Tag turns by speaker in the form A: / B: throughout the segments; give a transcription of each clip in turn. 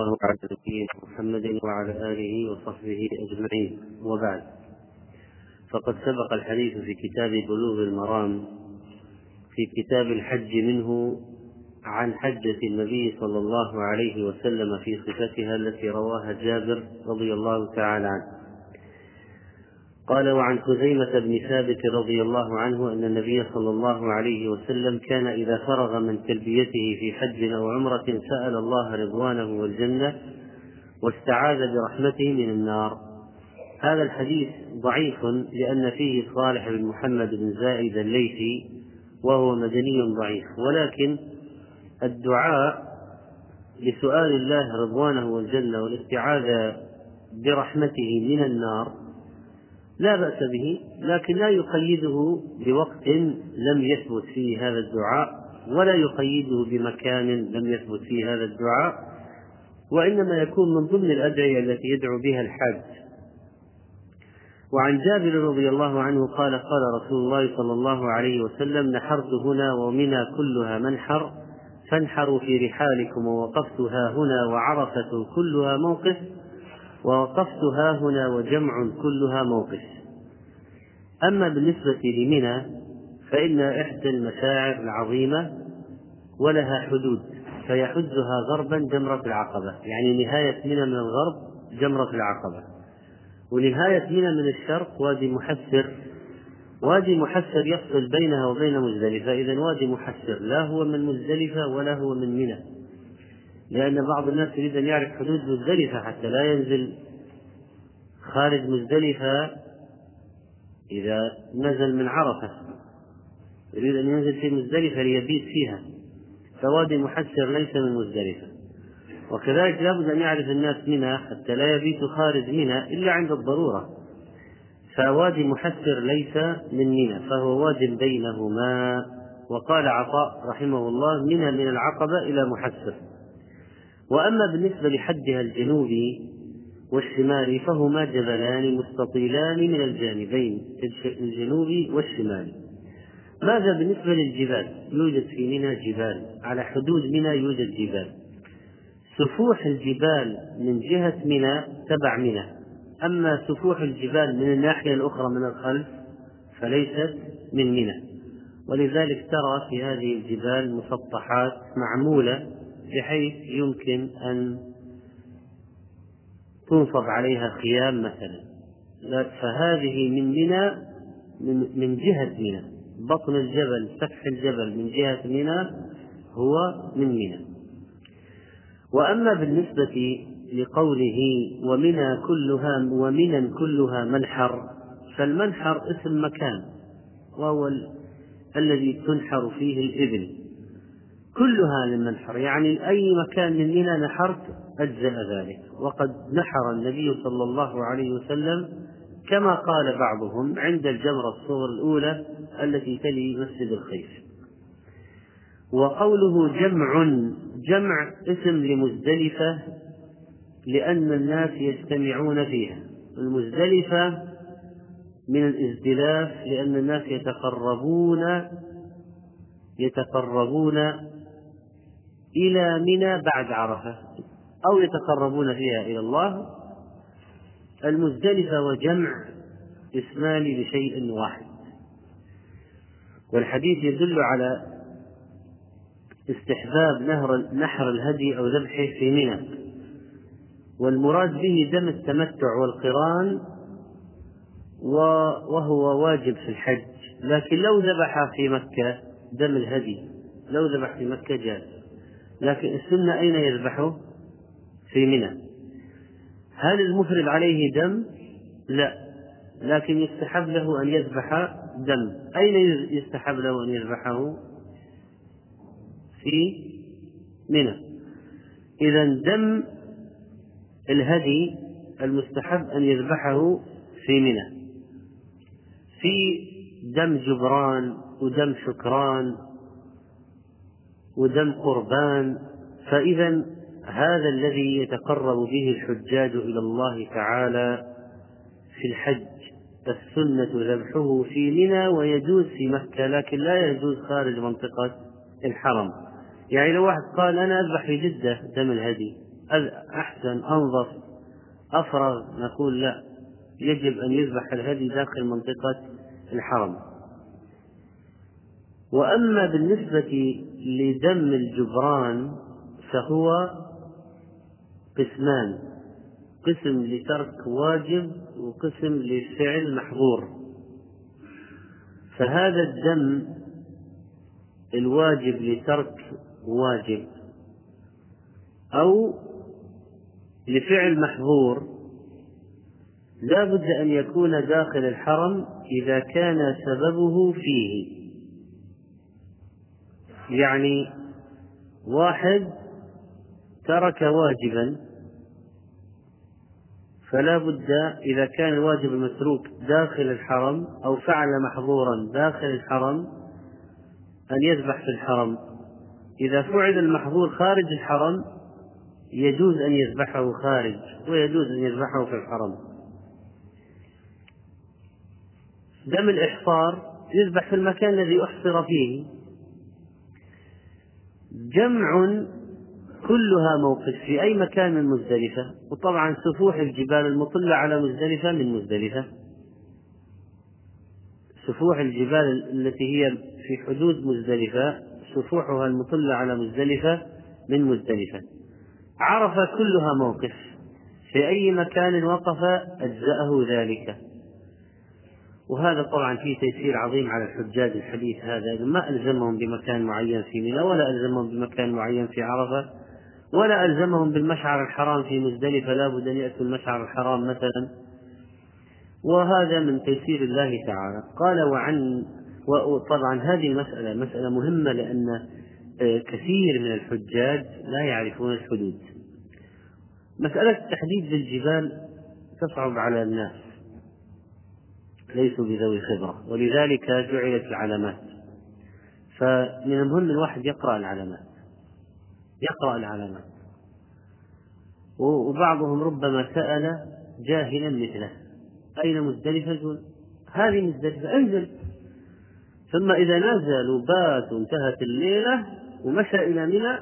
A: الله على نبينا محمد وعلى آله وصحبه أجمعين. وبعد فقد سبق الحديث في كتاب بلوغ المرام في كتاب الحج منه عن حجة النبي صلى الله عليه وسلم في صفتها التي رواها جابر رضي الله تعالى عنه. قال وعن خزيمة بن ثابت رضي الله عنه أن النبي صلى الله عليه وسلم كان إذا فرغ من تلبيته في حج أو عمرة سأل الله رضوانه والجنة واستعاذ برحمته من النار. هذا الحديث ضعيف لأن فيه صالح بن محمد بن زائد الليثي وهو مدني ضعيف ولكن الدعاء لسؤال الله رضوانه والجنة والاستعاذة برحمته من النار لا بأس به لكن لا يقيده بوقت لم يثبت فيه هذا الدعاء ولا يقيده بمكان لم يثبت فيه هذا الدعاء وإنما يكون من ضمن الأدعية التي يدعو بها الحاج. وعن جابر رضي الله عنه قال قال رسول الله صلى الله عليه وسلم نحرت هنا ومنى كلها منحر فانحروا في رحالكم ووقفت ها هنا وعرفة كلها موقف ووقفت ها هنا وجمع كلها موقف. أما بالنسبة لمنى فإن إحدى المشاعر العظيمة ولها حدود فيحدها غربا جمرة العقبة يعني نهاية منى من الغرب جمرة العقبة. ونهاية منى من الشرق وادي محسر وادي محسر يفصل بينها وبين مزدلفة إذا وادي محسر لا هو من مزدلفة ولا هو من منى. لأن بعض الناس يريد أن يعرف حدود مزدلفة حتى لا ينزل خارج مزدلفة إذا نزل من عرفة. يريد أن ينزل في مزدلفة ليبيت فيها. فوادي محسر ليس من مزدلفة وكذلك لابد أن يعرف الناس منى حتى لا يبيت خارج منى إلا عند الضرورة. فوادي محسر ليس من منى فهو واد بينهما. وقال عطاء رحمه الله منى من العقبة إلى محسر. وأما بالنسبة لحدها الجنوبي والشمالي فهما جبلان مستطيلان من الجانبين الجنوبي والشمالي ماذا بالنسبة للجبال؟ يوجد في منى جبال على حدود منى يوجد جبال. سفوح الجبال من جهة منى تبع منى. أما سفوح الجبال من الناحية الأخرى من الخلف فليست من منى. ولذلك ترى في هذه الجبال مسطحات معمولة بحيث يمكن أن تنصب عليها خيام مثلا. فهذه من منى من جهة منى. بطن الجبل سفح الجبل من جهة منى هو من منى. وأما بالنسبة لقوله ومنى كلها ومنى كلها منحر فالمنحر اسم مكان وهو الذي تنحر فيه الإبل. كلها للمنحر يعني أي مكان من منى نحرت أجزأ ذلك. وقد نحر النبي صلى الله عليه وسلم كما قال بعضهم عند الجمرة الصغر الأولى التي تلي مسجد الخيف. وقوله جمع جمع اسم لمزدلفة لأن الناس يجتمعون فيها. المزدلفة من الازدلاف لأن الناس يتقربون يتقربون إلى منى بعد عرفة أو يتقربون فيها إلى الله. المزدلفة وجمع اسمان لشيء واحد. والحديث يدل على استحباب نهر نحر الهدي أو ذبحه في منى. والمراد به دم التمتع والقران وهو واجب في الحج. لكن لو ذبح في مكة دم الهدي لو ذبح في مكة جاز. لكن السنة أين يذبحه؟ في منى هل المفرد عليه دم؟ لا لكن يستحب له أن يذبح دم أين يستحب له أن يذبحه؟ في منى إذا دم الهدي المستحب أن يذبحه في منى في دم جبران ودم شكران ودم قربان فإذا هذا الذي يتقرب به الحجاج إلى الله تعالى في الحج السنة ذبحه في منى ويجوز في مكة لكن لا يجوز خارج منطقة الحرم. يعني لو واحد قال أنا أذبح في جدة دم الهدي أحسن أنظف أفرغ نقول لا يجب أن يذبح الهدي داخل منطقة الحرم. وأما بالنسبة لدم الجبران فهو قسمان قسم لترك واجب وقسم لفعل محظور. فهذا الدم الواجب لترك واجب أو لفعل محظور لا بد أن يكون داخل الحرم إذا كان سببه فيه. يعني واحد ترك واجبا فلا بد إذا كان الواجب المتروك داخل الحرم أو فعل محظورا داخل الحرم أن يذبح في الحرم. إذا فعل المحظور خارج الحرم يجوز أن يذبحه خارج ويجوز أن يذبحه في الحرم. دم الإحصار يذبح في المكان الذي أحصر فيه. جمع كلها موقف في أي مكان من مزدلفة وطبعا سفوح الجبال المطلة على مزدلفة من مزدلفة. سفوح الجبال التي هي في حدود مزدلفة سفوحها المطلة على مزدلفة من مزدلفة. عرف كلها موقف. في أي مكان وقف أجزأه ذلك. وهذا طبعا فيه تيسير عظيم على الحجاج الحديث هذا ما ألزمهم بمكان معين في منى ولا ألزمهم بمكان معين في عرفة ولا ألزمهم بالمشعر الحرام في مزدلفة لا بد أن يأتوا المشعر الحرام مثلا. وهذا من تيسير الله تعالى. قال وعن وطبعا هذه المسألة مسألة مهمة لأن آه، كثير من الحجاج لا يعرفون الحدود. مسألة التحديد بالجبال تصعب على الناس. ليسوا بذوي خبرة ولذلك جعلت العلامات. فمن المهم الواحد يقرأ العلامات. يقرأ العلامات. وبعضهم ربما سأل جاهلا مثله. أين مزدلفة هذه مزدلفة انزل. ثم إذا نزل وبات وانتهت الليلة ومشى إلى منى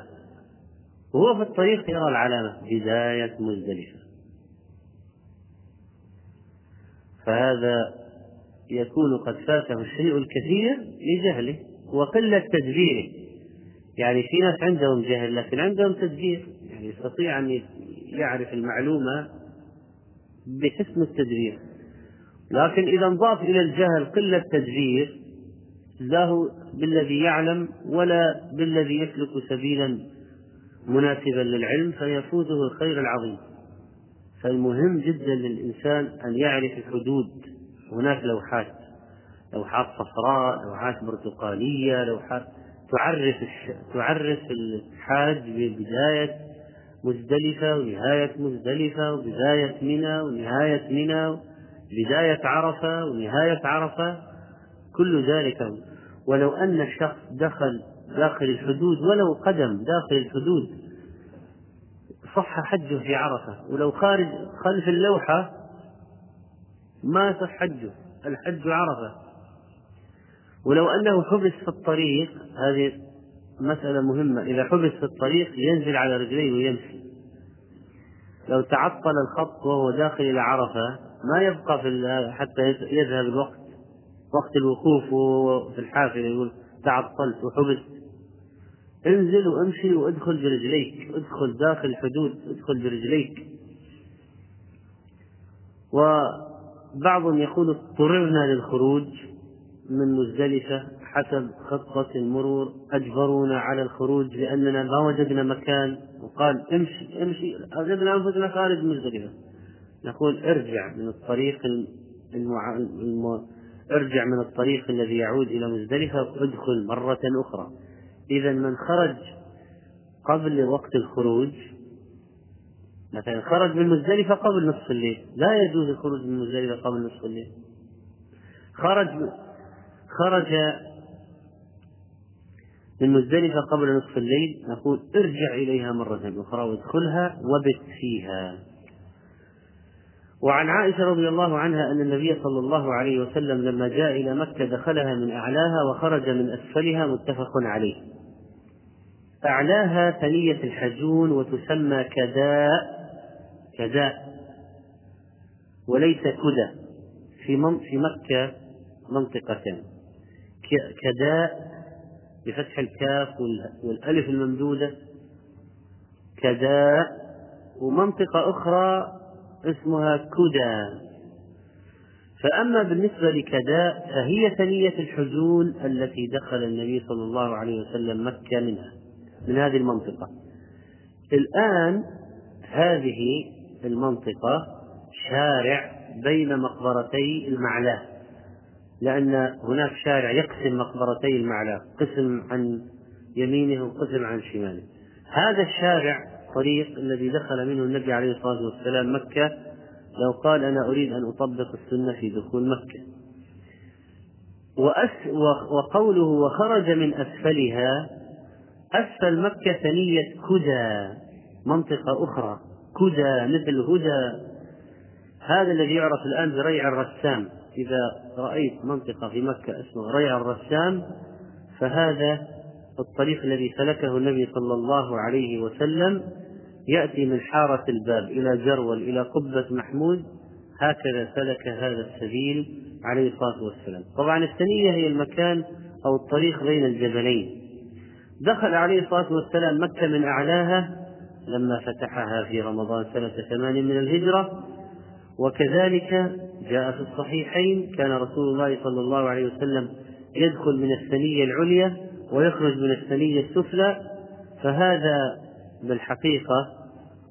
A: وهو في الطريق يرى العلامة. بداية مزدلفة. فهذا يكون قد فاته الشيء الكثير لجهله وقلة تدبيره. يعني في ناس عندهم جهل لكن عندهم تدبير. يعني يستطيع أن يعرف المعلومة بحسن التدبير. لكن إذا انضاف إلى الجهل قلة تدبير لا بالذي يعلم ولا بالذي يسلك سبيلا مناسبا للعلم فيفوته الخير العظيم. فالمهم جدا للإنسان أن يعرف الحدود. هناك لوحات لوحات صفراء لوحات برتقالية لوحات تعرف تعرف الحاج ببداية مزدلفة ونهاية مزدلفة وبداية منى ونهاية منى بداية عرفة ونهاية عرفة كل ذلك. ولو أن الشخص دخل داخل الحدود ولو قدم داخل الحدود صح حجه في عرفة. ولو خارج خلف اللوحة ما صح حجه الحج عرفة. ولو أنه حبس في الطريق هذه مسألة مهمة. إذا حبس في الطريق ينزل على رجليه ويمشي. لو تعطل الخط وهو داخل إلى عرفة ما يبقى في حتى يذهب الوقت. وقت الوقوف في الحافلة يقول تعطلت وحبست. انزل وامشي وادخل برجليك. ادخل داخل الحدود ادخل برجليك. وبعضهم يقول اضطررنا للخروج من مزدلفة حسب خطة المرور أجبرونا على الخروج لأننا ما وجدنا مكان. وقال امشي امشي وجدنا أنفسنا خارج مزدلفة. نقول ارجع من الطريق المع... الم... ارجع من الطريق الذي يعود إلى مزدلفة وادخل مرة أخرى. إذا من خرج قبل وقت الخروج مثلا خرج من مزدلفة قبل نصف الليل. لا يجوز الخروج من مزدلفة قبل نصف الليل. خرج خرج من مزدلفة قبل نصف الليل. نقول ارجع إليها مرة أخرى وادخلها وبت فيها. وعن عائشة رضي الله عنها أن النبي صلى الله عليه وسلم لما جاء إلى مكة دخلها من أعلاها وخرج من أسفلها متفق عليه. أعلاها ثنية الحجون وتسمى كداء كداء وليس كدى في في مكة منطقتان كداء بفتح الكاف والألف الممدودة. كداء ومنطقة أخرى اسمها كدى فأما بالنسبة لكداء فهي ثنية الحزون التي دخل النبي صلى الله عليه وسلم مكة منها. من هذه المنطقة. الآن هذه المنطقة شارع بين مقبرتي المعلاه لأن هناك شارع يقسم مقبرتي المعلاه قسم عن يمينه وقسم عن شماله. هذا الشارع طريق الذي دخل منه النبي عليه الصلاة والسلام مكة لو قال أنا أريد أن أطبق السنة في دخول مكة. وأس وقوله وخرج من أسفلها أسفل مكة ثنية كدى منطقة أخرى كدى مثل هدى. هذا الذي يعرف الآن بريع الرسام. إذا رأيت منطقة في مكة اسمها ريع الرسام فهذا الطريق الذي سلكه النبي صلى الله عليه وسلم. يأتي من حارة الباب إلى جرول إلى قبة محمود. هكذا سلك هذا السبيل عليه الصلاة والسلام. طبعا الثنية هي المكان أو الطريق بين الجبلين. دخل عليه الصلاة والسلام مكة من أعلاها لما فتحها في رمضان سنة ثمان من الهجرة. وكذلك جاء في الصحيحين كان رسول الله صلى الله عليه وسلم يدخل من الثنية العليا ويخرج من الثنية السفلى فهذا بالحقيقة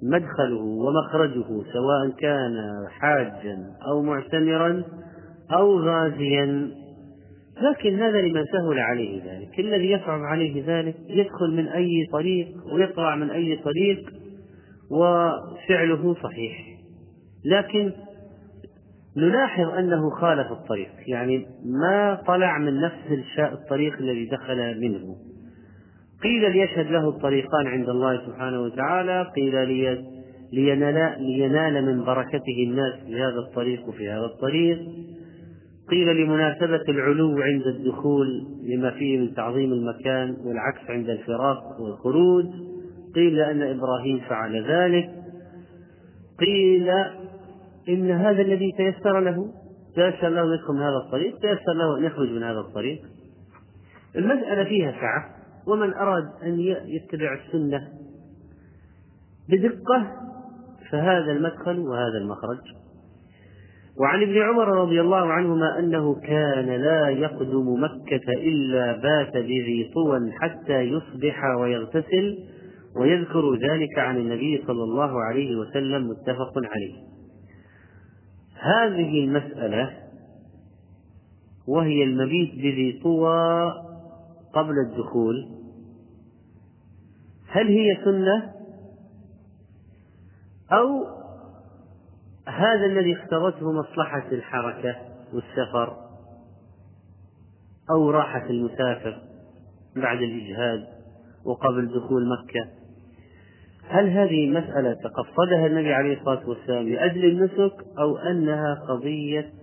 A: مدخله ومخرجه سواء كان حاجا أو معتمرا أو غازيا. لكن هذا لمن سهل عليه ذلك. الذي يصعب عليه ذلك يدخل من أي طريق ويطلع من أي طريق وفعله صحيح. لكن نلاحظ أنه خالف الطريق. يعني ما طلع من نفس الطريق الذي دخل منه. قيل ليشهد له الطريقان عند الله سبحانه وتعالى. قيل لي لينال, لينال من بركته الناس في هذا الطريق وفي هذا الطريق. قيل لمناسبة العلو عند الدخول لما فيه من تعظيم المكان والعكس عند الفراق والخروج قيل لأن إبراهيم فعل ذلك. قيل إن هذا الذي تيسر له تيسر له أن يدخل من هذا الطريق تيسر له أن يخرج من هذا الطريق. المسألة فيها سعة ومن أراد أن يتبع السنة بدقة فهذا المدخل وهذا المخرج. وعن ابن عمر رضي الله عنهما أنه كان لا يقدم مكة إلا بات بذي طوى حتى يصبح ويغتسل ويذكر ذلك عن النبي صلى الله عليه وسلم متفق عليه. هذه المسألة وهي المبيت بذي طوى قبل الدخول هل هي سنة أو هذا الذي اختارته مصلحة الحركة والسفر أو راحة المسافر بعد الإجهاد وقبل دخول مكة. هل هذه مسألة تقصدها النبي عليه الصلاة والسلام لأجل النسك أو أنها قضية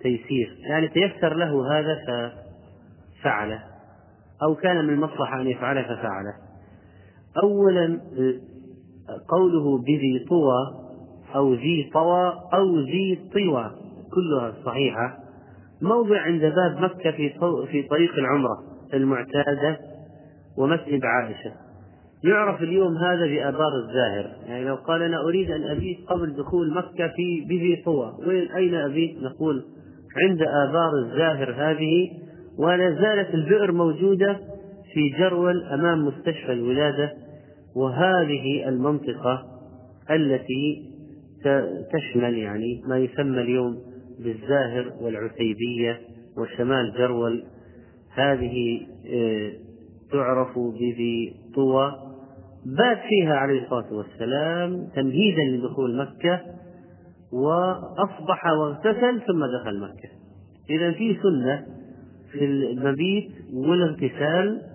A: تيسير؟ يعني تيسر له هذا ففعله أو كان من المصلحة أن يفعله ففعله. أولا قوله بذي طوى أو ذي طوى أو ذي طوى كلها صحيحة. موضع عند باب مكة في في طريق العمرة المعتادة ومسجد عائشة. يعرف اليوم هذا بآبار الزاهر. يعني لو قال أنا أريد أن أبيت قبل دخول مكة في بذي طوى وين أين أبيت؟ نقول عند آبار الزاهر هذه ولا زالت البئر موجودة في جرول أمام مستشفى الولادة وهذه المنطقة التي تشمل يعني ما يسمى اليوم بالزاهر والعتيبية وشمال جرول. هذه آه، تعرف بذي طوى بات فيها عليه الصلاة والسلام تمهيدا لدخول مكة وأصبح واغتسل ثم دخل مكة. إذا في سنة في المبيت والاغتسال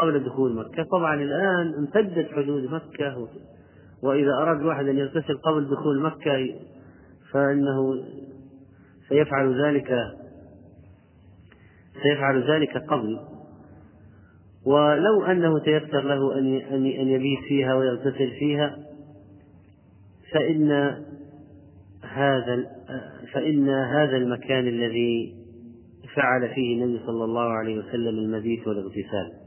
A: قبل دخول مكة. طبعا الآن امتدت حدود مكة وإذا أراد واحد أن يغتسل قبل دخول مكة فإنه سيفعل ذلك سيفعل ذلك قبل. ولو أنه تيسر له أن أن يبيت فيها ويغتسل فيها فإن هذا فإن هذا المكان الذي فعل فيه النبي صلى الله عليه وسلم المبيت والإغتسال.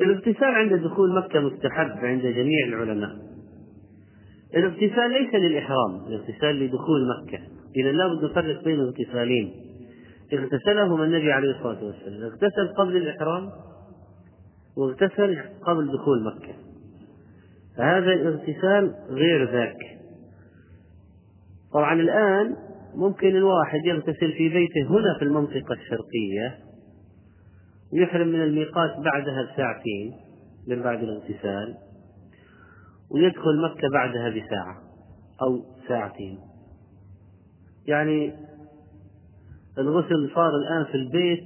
A: الاغتسال عند دخول مكة مستحب عند جميع العلماء. الاغتسال ليس للإحرام الاغتسال لدخول مكة. إذا لابد نفرق بين اغتسالين اغتسلهما النبي عليه الصلاة والسلام. اغتسل قبل الإحرام واغتسل قبل دخول مكة. فهذا الاغتسال غير ذاك. طبعا الآن ممكن الواحد يغتسل في بيته هنا في المنطقة الشرقية ويحرم من الميقات بعدها بساعتين من بعد الاغتسال ويدخل مكة بعدها بساعة أو ساعتين. يعني الغسل صار الآن في البيت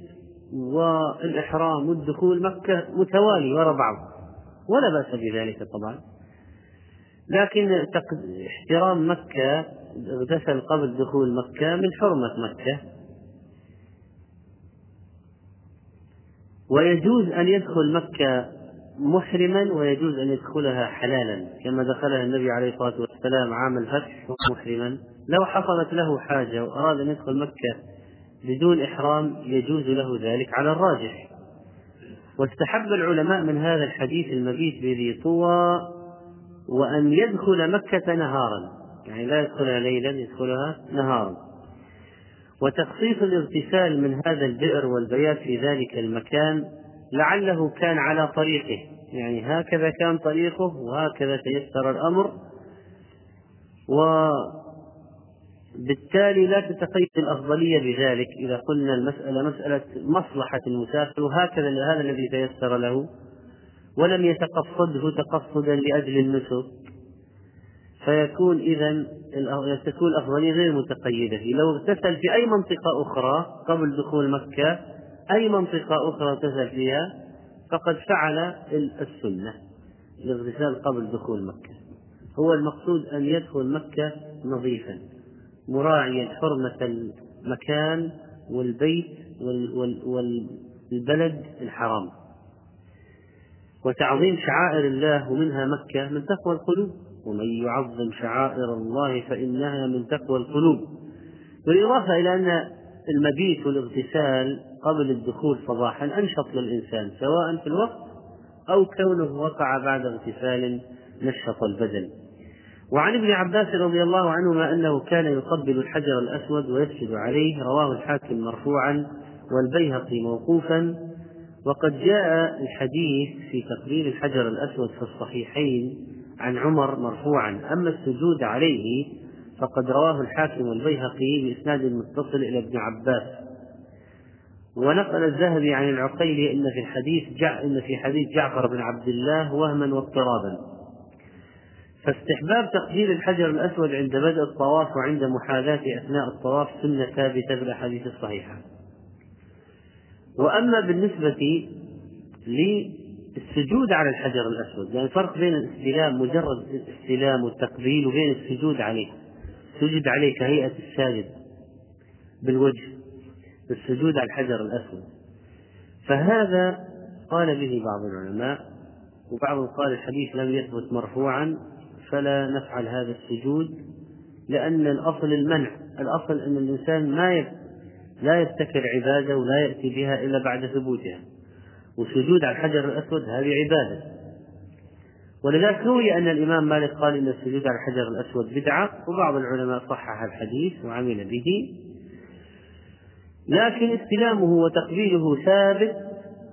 A: والإحرام والدخول مكة متوالي وراء بعض ولا بأس بذلك طبعا. لكن احترام مكة اغتسل قبل دخول مكة من حرمة مكة. ويجوز أن يدخل مكة محرما ويجوز أن يدخلها حلالا كما دخلها النبي عليه الصلاة والسلام عام الفتح محرما. لو حصلت له حاجة وأراد أن يدخل مكة بدون إحرام يجوز له ذلك على الراجح. واستحب العلماء من هذا الحديث المبيت بذي طوى وأن يدخل مكة نهارا. يعني لا يدخلها ليلا يدخلها نهارا. وتخصيص الاغتسال من هذا البئر والبيات في ذلك المكان لعله كان على طريقه. يعني هكذا كان طريقه وهكذا تيسر الأمر. وبالتالي لا تتقيد الأفضلية بذلك. إذا قلنا المسألة مسألة مصلحة المسافر وهكذا هذا الذي تيسر له. ولم يتقصده تقصدا لأجل النسك. فيكون إذا تكون الأفضلية غير متقيدة. لو اغتسل في أي منطقة أخرى قبل دخول مكة أي منطقة أخرى اغتسل فيها فقد فعل السنة الاغتسال قبل دخول مكة. هو المقصود أن يدخل مكة نظيفا مراعيا حرمة المكان والبيت والبلد الحرام. وتعظيم شعائر الله ومنها مكة من تقوى القلوب. ومن يعظم شعائر الله فإنها من تقوى القلوب. بالإضافة إلى أن المبيت والاغتسال قبل الدخول صباحا أنشط للإنسان سواء في الوقت أو كونه وقع بعد اغتسال نشط البدن. وعن ابن عباس رضي الله عنهما أنه كان يقبل الحجر الأسود ويسجد عليه رواه الحاكم مرفوعا والبيهقي موقوفا. وقد جاء الحديث في تقبيل الحجر الأسود في الصحيحين عن عمر مرفوعا. أما السجود عليه فقد رواه الحاكم والبيهقي بإسناد متصل إلى ابن عباس. ونقل الذهبي عن العقيلي أن في الحديث جع إن في حديث جعفر بن عبد الله وهما واضطرابا. فاستحباب تقبيل الحجر الأسود عند بدء الطواف وعند محاذاة أثناء الطواف سنة ثابتة في الأحاديث الصحيحة. وأما بالنسبة للسجود على الحجر الأسود يعني فرق بين الاستلام مجرد الاستلام والتقبيل وبين السجود عليه. سجد عليه كهيئة الساجد بالوجه السجود على الحجر الأسود. فهذا قال به بعض العلماء وبعضهم قال الحديث لم يثبت مرفوعا فلا نفعل هذا السجود لأن الأصل المنع. الأصل أن الإنسان ما لا يبتكر عبادة ولا يأتي بها إلا بعد ثبوتها. والسجود على الحجر الأسود هذه عبادة. ولذلك روي أن الإمام مالك قال إن السجود على الحجر الأسود بدعة وبعض العلماء صحح الحديث وعمل به. لكن استلامه وتقبيله ثابت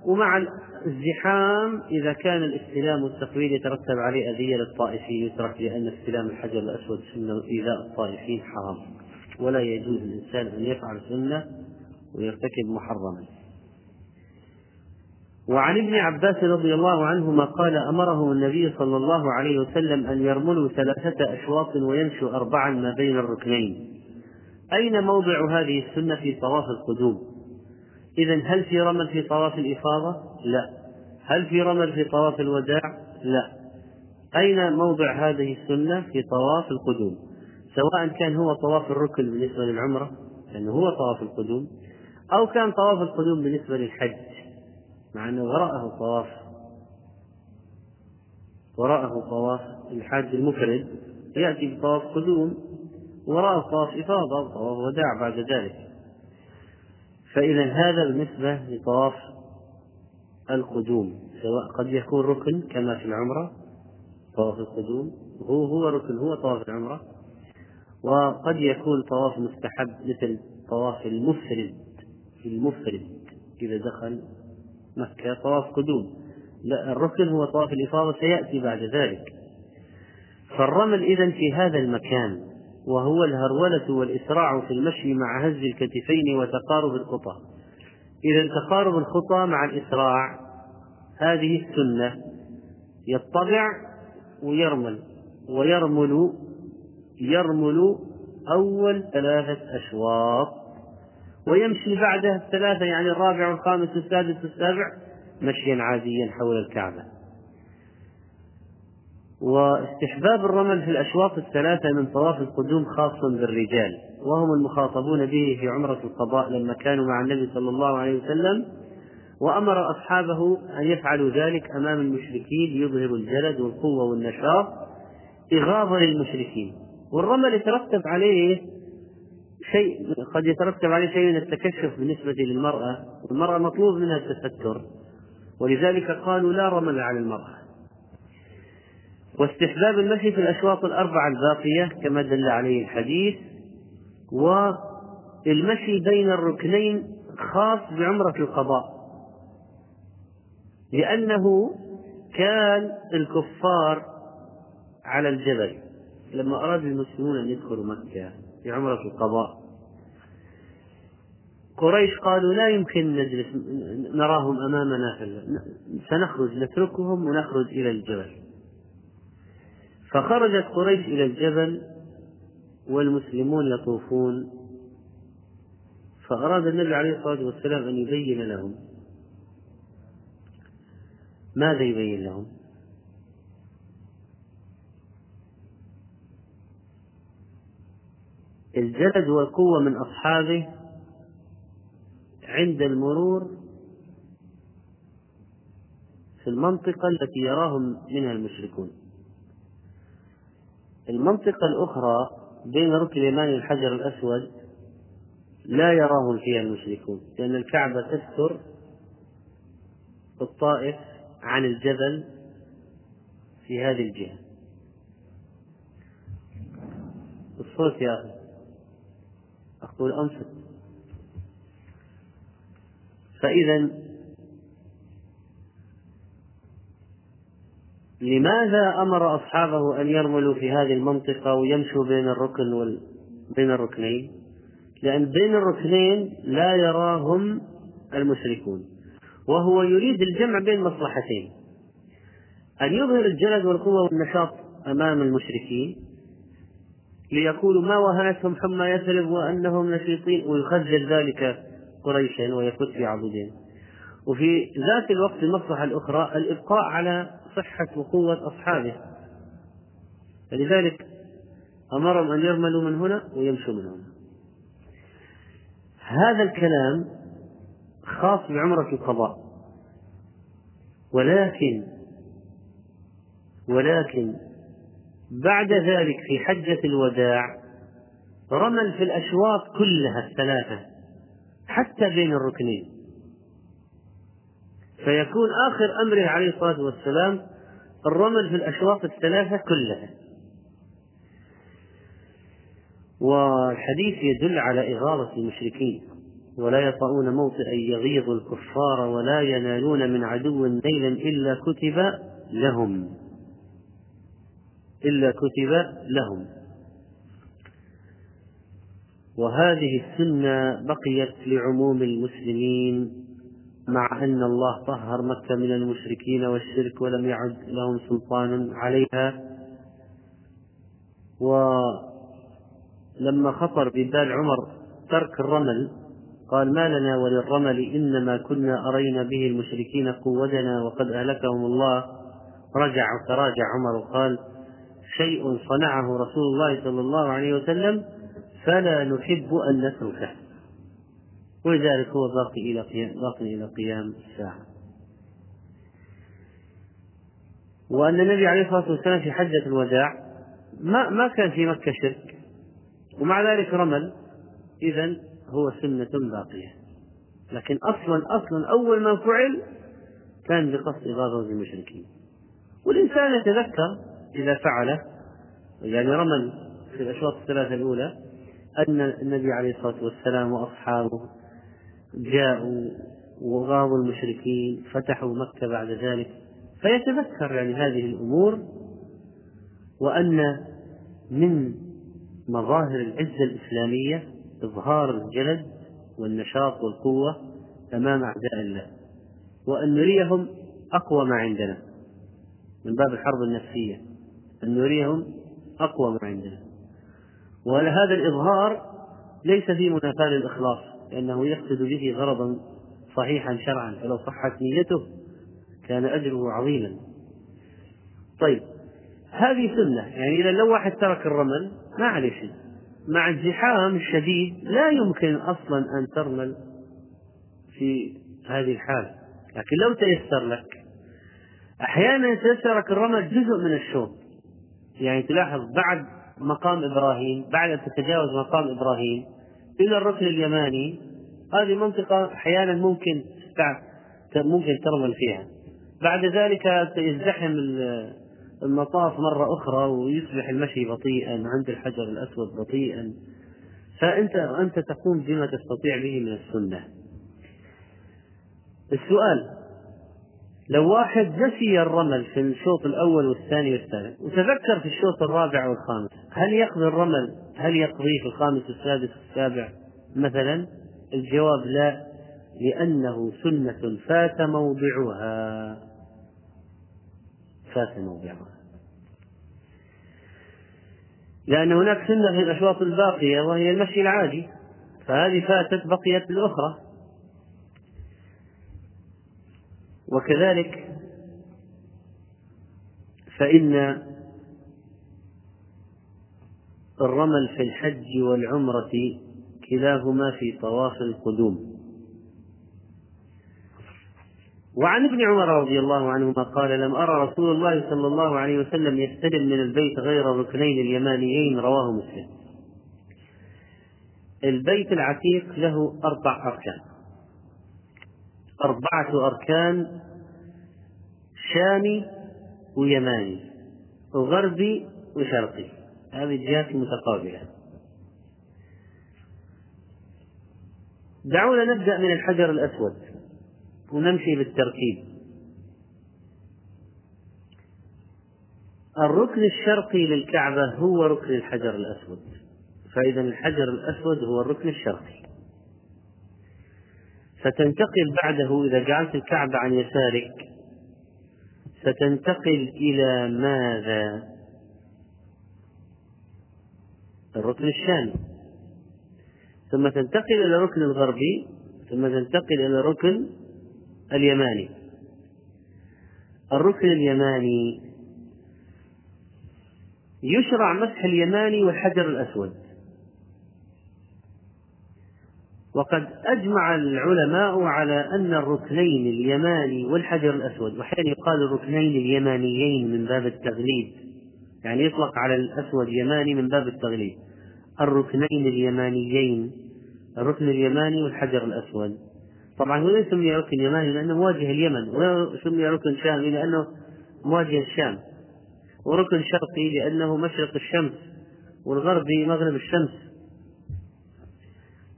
A: ومع الزحام إذا كان الاستلام والتقبيل يترتب عليه أذية للطائفين يترك لأن استلام الحجر الأسود سنة إيذاء الطائفين حرام. ولا يجوز للإنسان أن يفعل سنة ويرتكب محرما. وعن ابن عباس رضي الله عنهما قال أمرهم النبي صلى الله عليه وسلم أن يرملوا ثلاثة أشواط ويمشوا أربعا ما بين الركنين. أين موضع هذه السنة في طواف القدوم؟ إذا هل في رمل في طواف الإفاضة؟ لا. هل في رمل في طواف الوداع؟ لا. أين موضع هذه السنة في طواف القدوم؟ سواء كان هو طواف الركن بالنسبة للعمرة لأنه هو طواف القدوم أو كان طواف القدوم بالنسبة للحج. مع أنه وراءه طواف. وراءه طواف الحاج المفرد. يأتي بطواف قدوم. وراءه طواف إفاضة. وطواف وداع بعد ذلك. فإذا هذا بالنسبة لطواف القدوم. سواء قد يكون ركن كما في العمرة طواف القدوم. هو هو ركن هو طواف العمرة. وقد يكون طواف مستحب مثل طواف المفرد. المفرد إذا دخل مكة طواف قدوم. لا الركن هو طواف الإفاضة سيأتي بعد ذلك. فالرمل إذا في هذا المكان وهو الهرولة والإسراع في المشي مع هز الكتفين وتقارب الخطى إذا تقارب الخطى مع الإسراع هذه السنة. يطبع ويرمل ويرمل يرمل أول ثلاثة أشواط. ويمشي بعدها الثلاثة يعني الرابع والخامس والسادس والسابع مشيا عاديا حول الكعبة. واستحباب الرمل في الأشواط الثلاثة من طواف القدوم خاص بالرجال وهم المخاطبون به في عمرة القضاء لما كانوا مع النبي صلى الله عليه وسلم وأمر أصحابه أن يفعلوا ذلك أمام المشركين ليظهروا الجلد والقوة والنشاط إغاظة للمشركين. والرمل يترتب عليه شيء قد يترتب عليه شيء من التكشف بالنسبة للمرأة والمرأة مطلوب منها التستر. ولذلك قالوا لا رمل على المرأة. واستحباب المشي في الأشواط الأربعة الباقية كما دل عليه الحديث والمشي بين الركنين خاص بعمرة القضاء. لأنه كان الكفار على الجبل. لما أراد المسلمون أن يدخلوا مكة في عمرة القضاء قريش قالوا لا يمكن نجلس نراهم أمامنا سنخرج نتركهم ونخرج إلى الجبل فخرجت قريش إلى الجبل والمسلمون يطوفون فأراد النبي عليه الصلاة والسلام أن يبين لهم ماذا يبين لهم؟ الجلد والقوة من أصحابه عند المرور في المنطقة التي يراهم منها المشركون. المنطقة الأخرى بين ركن اليماني والحجر الأسود لا يراهم فيها المشركون لأن الكعبة تستر الطائف عن الجبل في هذه الجهة. الصوت يا أخي. أقول أنصت. فإذا لماذا أمر أصحابه أن يرملوا في هذه المنطقة ويمشوا بين الركن وال... بين الركنين؟ لأن بين الركنين لا يراهم المشركون وهو يريد الجمع بين مصلحتين أن يظهر الجلد والقوة والنشاط أمام المشركين ليقولوا ما وهنتهم حمى يثرب وأنهم نشيطين ويخجل ذلك قريشا ويفت في عضدهم وفي ذات الوقت المصلحة الأخرى الإبقاء على صحة وقوة أصحابه. فلذلك أمرهم أن يرملوا من هنا ويمشوا من هنا. هذا الكلام خاص بعمرة القضاء. ولكن ولكن بعد ذلك في حجة الوداع رمل في الأشواط كلها الثلاثة. حتى بين الركنين. فيكون آخر أمره عليه الصلاة والسلام الرمل في الأشواط الثلاثة كلها. والحديث يدل على إغاظة المشركين ولا يطؤون موطئا يغيظ الكفار ولا ينالون من عدو نيلا إلا كتب لهم. إلا كتب لهم. وهذه السنة بقيت لعموم المسلمين مع أن الله طهر مكة من المشركين والشرك ولم يعد لهم سلطان عليها. ولما خطر ببال عمر ترك الرمل قال ما لنا وللرمل إنما كنا أرينا به المشركين قوتنا وقد أهلكهم الله. رجع وتراجع عمر وقال شيء صنعه رسول الله صلى الله عليه وسلم فلا نحب أن نتركه. ولذلك هو باقي إلى قيام باقي إلى قيام الساعة. وأن النبي عليه الصلاة والسلام في حجة الوداع ما ما كان في مكة شرك. ومع ذلك رمل. إذا هو سنة باقية. لكن أصلا أصلا أول ما فعل كان بقصد إغاظة المشركين. والإنسان يتذكر إذا فعله. يعني رمل في الأشواط الثلاثة الأولى. أن النبي عليه الصلاة والسلام وأصحابه جاءوا وغاضوا المشركين فتحوا مكة بعد ذلك. فيتذكر يعني هذه الأمور وأن من مظاهر العزة الإسلامية إظهار الجلد والنشاط والقوة أمام أعداء الله وأن نريهم أقوى ما عندنا من باب الحرب النفسية أن نريهم أقوى ما عندنا. وهذا الإظهار ليس في منافاة للإخلاص لأنه يقصد به غرضا صحيحا شرعا فلو صحت نيته كان أجره عظيما. طيب هذه سنة يعني إذا لو واحد ترك الرمل ما عليه شيء. مع الزحام الشديد لا يمكن أصلا أن ترمل في هذه الحال. لكن لو تيسر لك أحيانا يتيسرك الرمل جزء من الشوط يعني تلاحظ بعد مقام إبراهيم بعد أن تتجاوز مقام إبراهيم إلى الركن اليماني هذه منطقة أحيانا ممكن ممكن ترمل فيها. بعد ذلك يزدحم المطاف مرة أخرى ويصبح المشي بطيئا عند الحجر الأسود بطيئا. فأنت أنت تقوم بما تستطيع به من السنة. السؤال لو واحد نسي الرمل في الشوط الأول والثاني والثالث وتذكر في الشوط الرابع والخامس هل يقضي الرمل؟ هل يقضيه في الخامس والسادس والسابع مثلا الجواب لا لأنه سنة فات موضعها. فات موضعها. لأن هناك سنة في الأشواط الباقية وهي المشي العادي. فهذه فاتت بقيت الأخرى. وكذلك فإن الرمل في الحج والعمرة كلاهما في طواف القدوم. وعن ابن عمر رضي الله عنهما قال لم أرى رسول الله صلى الله عليه وسلم يستلم من البيت غير الركنين اليمانيين. رواه مسلم. البيت العتيق له أربع أركان. أربعة أركان شامي ويماني وغربي وشرقي. هذه الجهات متقابلة دعونا نبدأ من الحجر الأسود ونمشي بالترتيب. الركن الشرقي للكعبة هو ركن الحجر الأسود. فإذا الحجر الأسود هو الركن الشرقي. ستنتقل بعده إذا جعلت الكعبة عن يسارك. ستنتقل إلى ماذا؟ الركن الشامي ثم تنتقل إلى الركن الغربي ثم تنتقل إلى الركن اليماني. الركن اليماني يشرع مسح اليماني والحجر الأسود. وقد أجمع العلماء على أن الركنين اليماني والحجر الأسود وأحيانا يقال الركنين اليمانيين من باب التغليب يعني يطلق على الأسود يماني من باب التغليب. الركنين اليمانيين الركن اليماني والحجر الأسود. طبعا هو ليس سمي ركن يماني لأنه مواجه اليمن ولا سمي ركن شامي لأنه مواجه الشام وركن شرقي لأنه مشرق الشمس والغربي مغرب الشمس.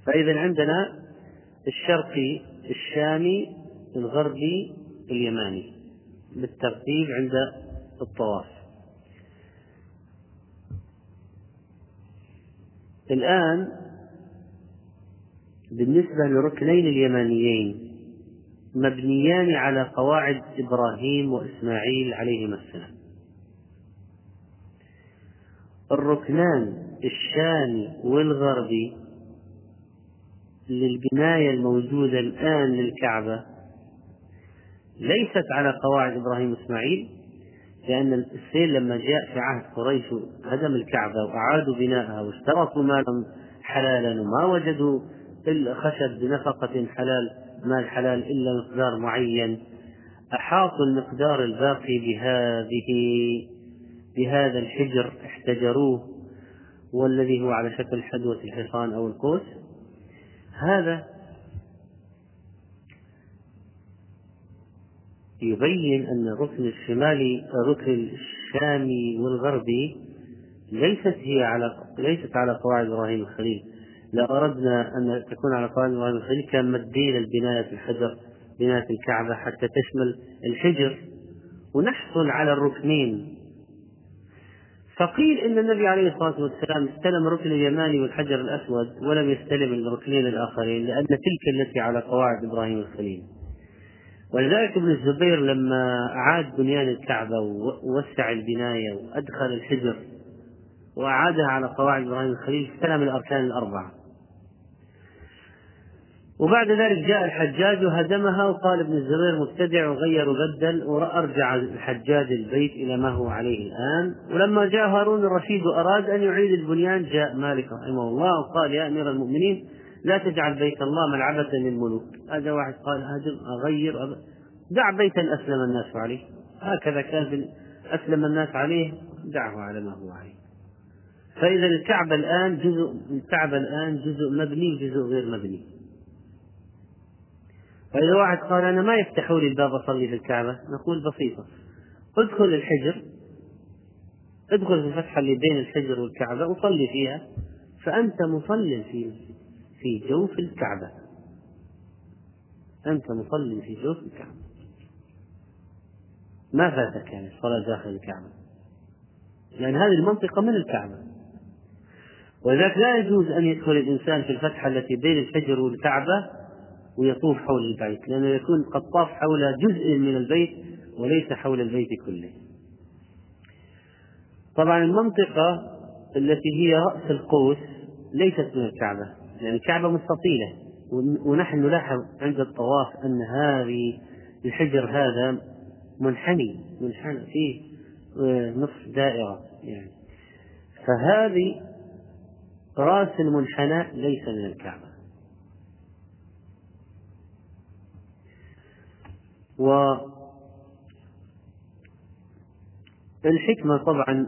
A: فإذا عندنا الشرقي الشامي الغربي اليماني بالترتيب عند الطواف. الآن بالنسبة للركنين اليمانيين مبنيان على قواعد إبراهيم وإسماعيل عليهما السلام. الركنان الشامي والغربي للبناية الموجودة الآن للكعبة ليست على قواعد إبراهيم وإسماعيل لأن السيل لما جاء في عهد قريش هدم الكعبة وأعادوا بناءها واشترطوا مالا حلالا وما وجدوا الخشب بنفقة حلال مال حلال إلا مقدار معين. أحاطوا المقدار الباقي بهذه بهذا الحجر احتجروه والذي هو على شكل حدوة الحصان أو القوس. هذا يبين أن الركن الشمالي الركن الشامي والغربي ليست هي على ليست على قواعد إبراهيم الخليل. لو أردنا أن تكون على قواعد إبراهيم الخليل كان مدينا البناية الحجر بناية الكعبة حتى تشمل الحجر. ونحصل على الركنين فقيل إن النبي عليه الصلاة والسلام استلم الركن اليماني والحجر الأسود ولم يستلم الركنين الآخرين لأن تلك التي على قواعد إبراهيم الخليل. ولذلك ابن الزبير لما أعاد بنيان الكعبة ووسع البناية وأدخل الحجر وأعادها على قواعد إبراهيم الخليل استلم الأركان الأربعة. وبعد ذلك جاء الحجاج وهدمها وقال ابن الزبير مبتدع وغير وبدل وأرجع الحجاج البيت إلى ما هو عليه الآن. ولما جاء هارون الرشيد وأراد أن يعيد البنيان جاء مالك رحمه الله وقال يا أمير المؤمنين لا تجعل بيت الله ملعبة للملوك. هذا واحد قال هدم أغير. دع بيتا أسلم الناس عليه. هكذا كان أسلم الناس عليه دعه على ما هو عليه. فإذا الكعبة الآن جزء الكعبة الآن جزء مبني وجزء غير مبني. فإذا واحد قال أنا ما يفتحوا لي الباب أصلي في الكعبة نقول بسيطة. ادخل الحجر ادخل في الفتحة اللي بين الحجر والكعبة وصلي فيها فأنت مصل في في جوف الكعبة. أنت مصل في جوف الكعبة. ما فاتك يعني الصلاة داخل الكعبة. لأن هذه المنطقة من الكعبة. ولذلك لا يجوز أن يدخل الإنسان في الفتحة التي بين الحجر والكعبة ويطوف حول البيت لأنه يكون قد طاف حول جزء من البيت وليس حول البيت كله. طبعا المنطقة التي هي رأس القوس ليست من الكعبة لأن يعني الكعبة مستطيلة ونحن نلاحظ عند الطواف أن هذه الحجر هذا منحني منحنى فيه آه، نصف دائرة يعني. فهذه رأس المنحنى ليس من الكعبة. والحكمة طبعا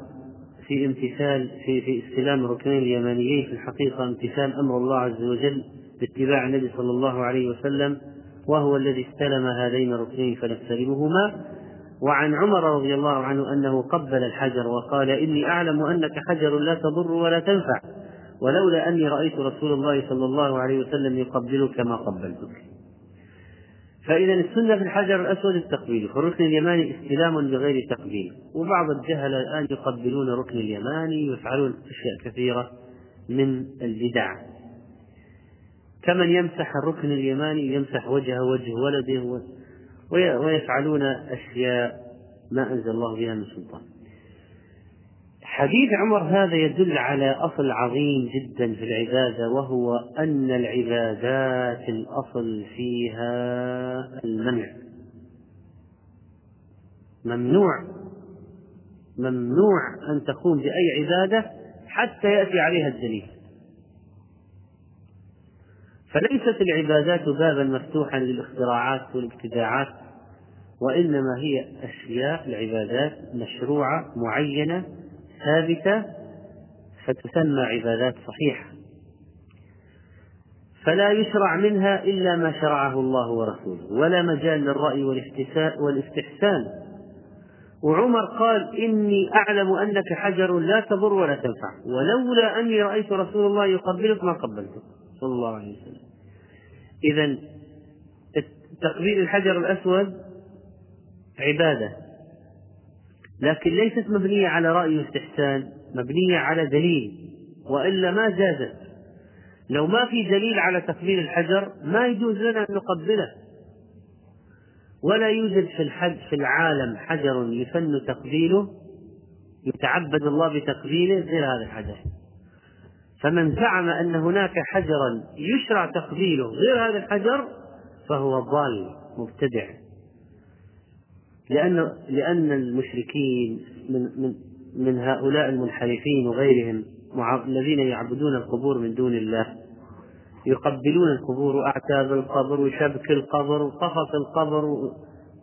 A: في امتثال في في استلام الركنين اليمانيين في الحقيقة امتثال أمر الله عز وجل باتباع النبي صلى الله عليه وسلم وهو الذي استلم هذين الركنين فنستلمهما. وعن عمر رضي الله عنه أنه قبل الحجر وقال إني أعلم أنك حجر لا تضر ولا تنفع ولولا أني رأيت رسول الله صلى الله عليه وسلم يقبلك ما قبلتك. فإذا السنة في الحجر الأسود التقبيل في الركن اليماني استلام بغير تقبيل. وبعض الجهلة الآن يقبلون الركن اليماني ويفعلون أشياء كثيرة من البدع. كمن يمسح الركن اليماني يمسح وجهه وجه ولده ويفعلون أشياء ما أنزل الله بها من سلطان. حديث عمر هذا يدل على أصل عظيم جدا في العبادة وهو أن العبادات الأصل فيها المنع. ممنوع. ممنوع أن تقوم بأي عبادة حتى يأتي عليها الدليل. فليست العبادات بابا مفتوحا للاختراعات والابتداعات وإنما هي أشياء العبادات مشروعة معينة ثابتة فتسمى عبادات صحيحة. فلا يشرع منها إلا ما شرعه الله ورسوله ولا مجال للرأي والاستحسان. وعمر قال إني أعلم أنك حجر لا تضر ولا تنفع ولولا أني رأيت رسول الله يقبلك ما قبلتك صلى الله عليه وسلم. إذا تقبيل الحجر الأسود عبادة. لكن ليست مبنية على رأي واستحسان مبنية على دليل وإلا ما جازت لو ما في دليل على تقبيل الحجر ما يجوز لنا أن نقبله. ولا يوجد في الحج في العالم حجر يفن تقبيله يتعبد الله بتقبيله غير هذا الحجر. فمن زعم أن هناك حجرا يشرع تقبيله غير هذا الحجر فهو ضال مبتدع. لأن لأن المشركين من من من هؤلاء المنحرفين وغيرهم الذين يعبدون القبور من دون الله يقبلون القبور وأعتاب القبر وشبك القبر وقفص القبر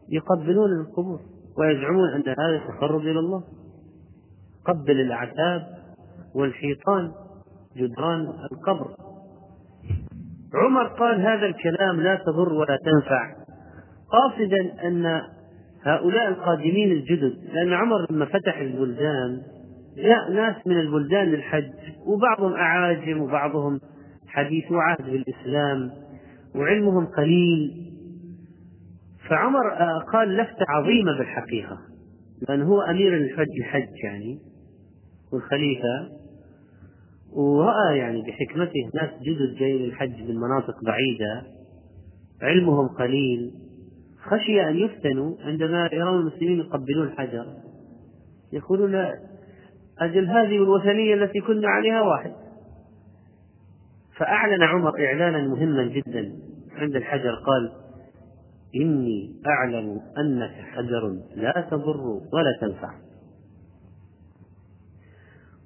A: يقبلون القبور ويزعمون أن هذا تقرب إلى الله. قبل الأعتاب والحيطان جدران القبر. عمر قال هذا الكلام لا تضر ولا تنفع قاصدا أن هؤلاء القادمين الجدد لأن عمر لما فتح البلدان جاء ناس من البلدان للحج وبعضهم أعاجم وبعضهم حديث عهد بالإسلام وعلمهم قليل. فعمر آه، قال لفتة عظيمة بالحقيقة لأن هو أمير الحج الحج يعني والخليفة. ورأى يعني بحكمته ناس جدد جايين للحج من مناطق بعيدة علمهم قليل. خشي أن يفتنوا عندما يرون المسلمين يقبلون الحجر. يقولون أجل هذه الوثنية التي كنا عليها واحد. فأعلن عمر إعلانا مهما جدا عند الحجر قال إني أعلم أنك حجر لا تضر ولا تنفع.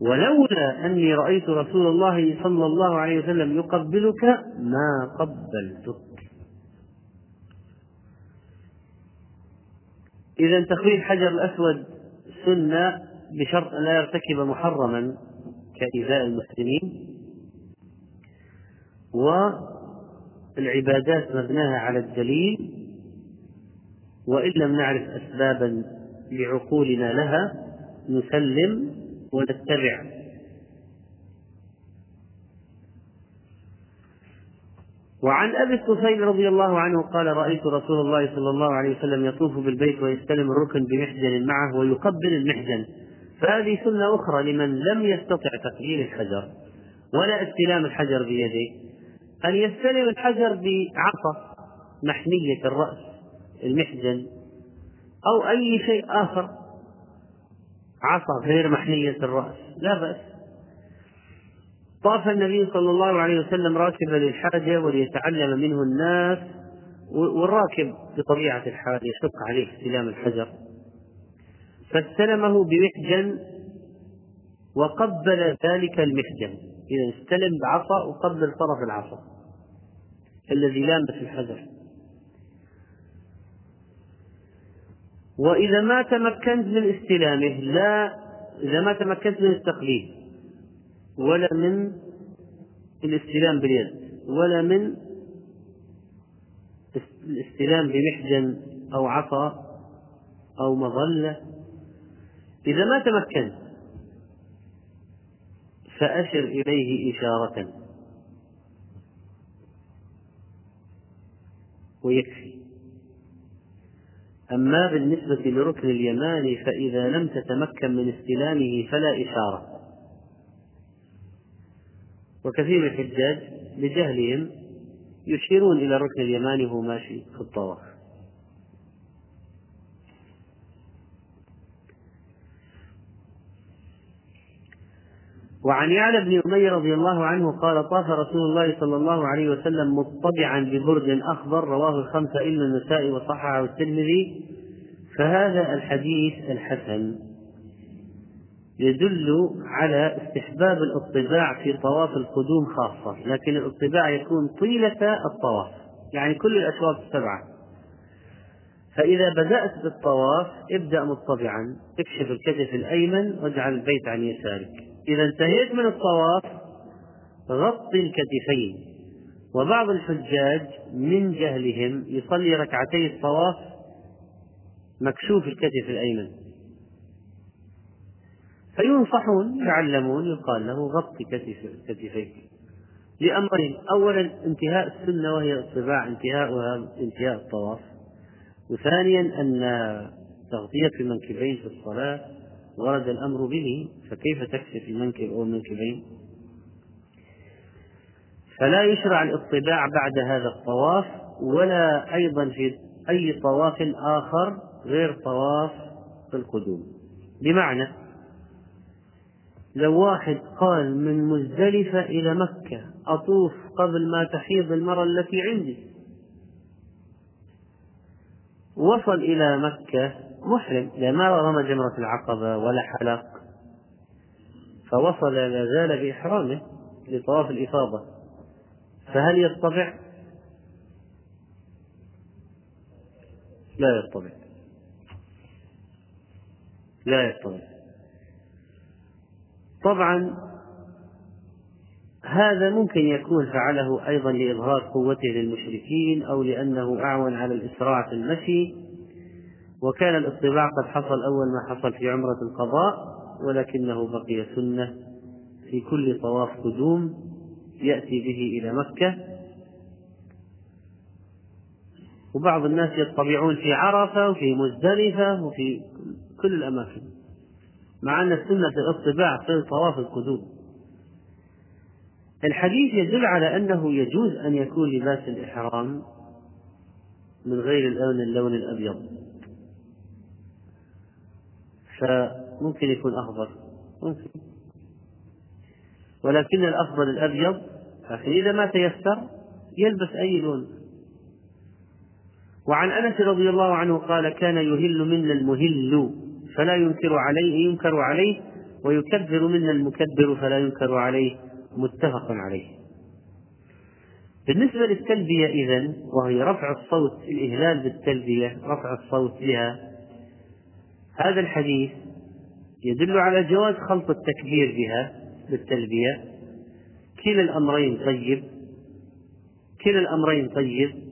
A: ولولا أني رأيت رسول الله صلى الله عليه وسلم يقبلك ما قبلتك. إذا تخليل الحجر الأسود سنة بشرط أن لا يرتكب محرما كإيذاء المسلمين والعبادات مبناها على الدليل وإن لم نعرف أسبابا لعقولنا لها نسلم ونتبع. وعن أبي الطفيل رضي الله عنه قال رأيت رسول الله صلى الله عليه وسلم يطوف بالبيت ويستلم الركن بمحجن معه ويقبل المحجن. فهذه سنة أخرى لمن لم يستطع تقبيل الحجر ولا استلام الحجر بيده. أن يستلم الحجر بعصا محنيه الرأس المحجن أو أي شيء آخر. عصا غير محنيه الرأس لا بأس. طاف النبي صلى الله عليه وسلم راكبا للحاجة وليتعلم منه الناس والراكب بطبيعة الحال يشق عليه استلام الحجر. فاستلمه بمحجن وقبل ذلك المحجن. إذا استلم بعصا وقبل طرف العصا الذي لامس الحجر. وإذا ما تمكنت من استلامه لا إذا ما تمكنت من التقليد ولا من الاستلام باليد ولا من الاستلام بمحجن أو عصا أو مظلة. إذا ما تمكنت فأشر إليه إشارة. ويكفي. أما بالنسبة لركن اليماني فإذا لم تتمكن من استلامه فلا إشارة. وكثير الحجاج لجهلهم يشيرون إلى الركن اليماني وهو ماشي في الطواف. وعن يعلى بن أمية رضي الله عنه قال طاف رسول الله صلى الله عليه وسلم مطبعا ببرد أخضر رواه الخمسة إلا النسائي وصححه الترمذي. فهذا الحديث الحسن. يدل على استحباب الاطباع في طواف القدوم خاصة لكن الاطباع يكون طيلة الطواف يعني كل الأشواط السبعة. فإذا بدأت بالطواف ابدأ مطبعا اكشف الكتف الأيمن واجعل البيت عن يسارك. إذا انتهيت من الطواف غطي الكتفين. وبعض الحجاج من جهلهم يصلي ركعتي الطواف مكشوف الكتف الأيمن. فينصحون يعلمون يقال له غطي كتف كتفيك. لأمرين أولا انتهاء السنة وهي الطباع انتهاؤها انتهاء الطواف. وثانيا أن تغطية المنكبين في الصلاة ورد الأمر به فكيف تكشف المنكب أو المنكبين؟ فلا يشرع الاطباع بعد هذا الطواف ولا أيضا في أي طواف آخر غير طواف القدوم. بمعنى لو واحد قال من مزدلفة إلى مكة أطوف قبل ما تحيض المرأة التي عندي. وصل إلى مكة محرم لا ما رمى جمرة العقبة ولا حلق. فوصل لا زال بإحرامه لطواف الإفاضة. فهل يطبع؟ لا يطبع لا يطبع طبعا هذا ممكن يكون فعله أيضا لإظهار قوته للمشركين أو لأنه أعون على الإسراع في المشي. وكان الاطباع قد حصل أول ما حصل في عمرة القضاء ولكنه بقي سنة في كل طواف قدوم يأتي به إلى مكة. وبعض الناس يطبعون في عرفة وفي مزدلفة وفي كل الأماكن. مع أن السنة الاطباع في طواف القدوم. الحديث يدل على أنه يجوز أن يكون لباس الإحرام من غير اللون اللون الأبيض. فممكن يكون أخضر ممكن. ولكن الأفضل الأبيض لكن إذا ما تيسر يلبس أي لون. وعن أنس رضي الله عنه قال كان يهل منا المهل. فلا ينكر عليه ينكر عليه ويكبر منا المكبر فلا ينكر عليه متفق عليه. بالنسبة للتلبية إذن وهي رفع الصوت الإهلال بالتلبية رفع الصوت بها هذا الحديث يدل على جواز خلط التكبير بها بالتلبية. كلا الأمرين طيب كلا الأمرين طيب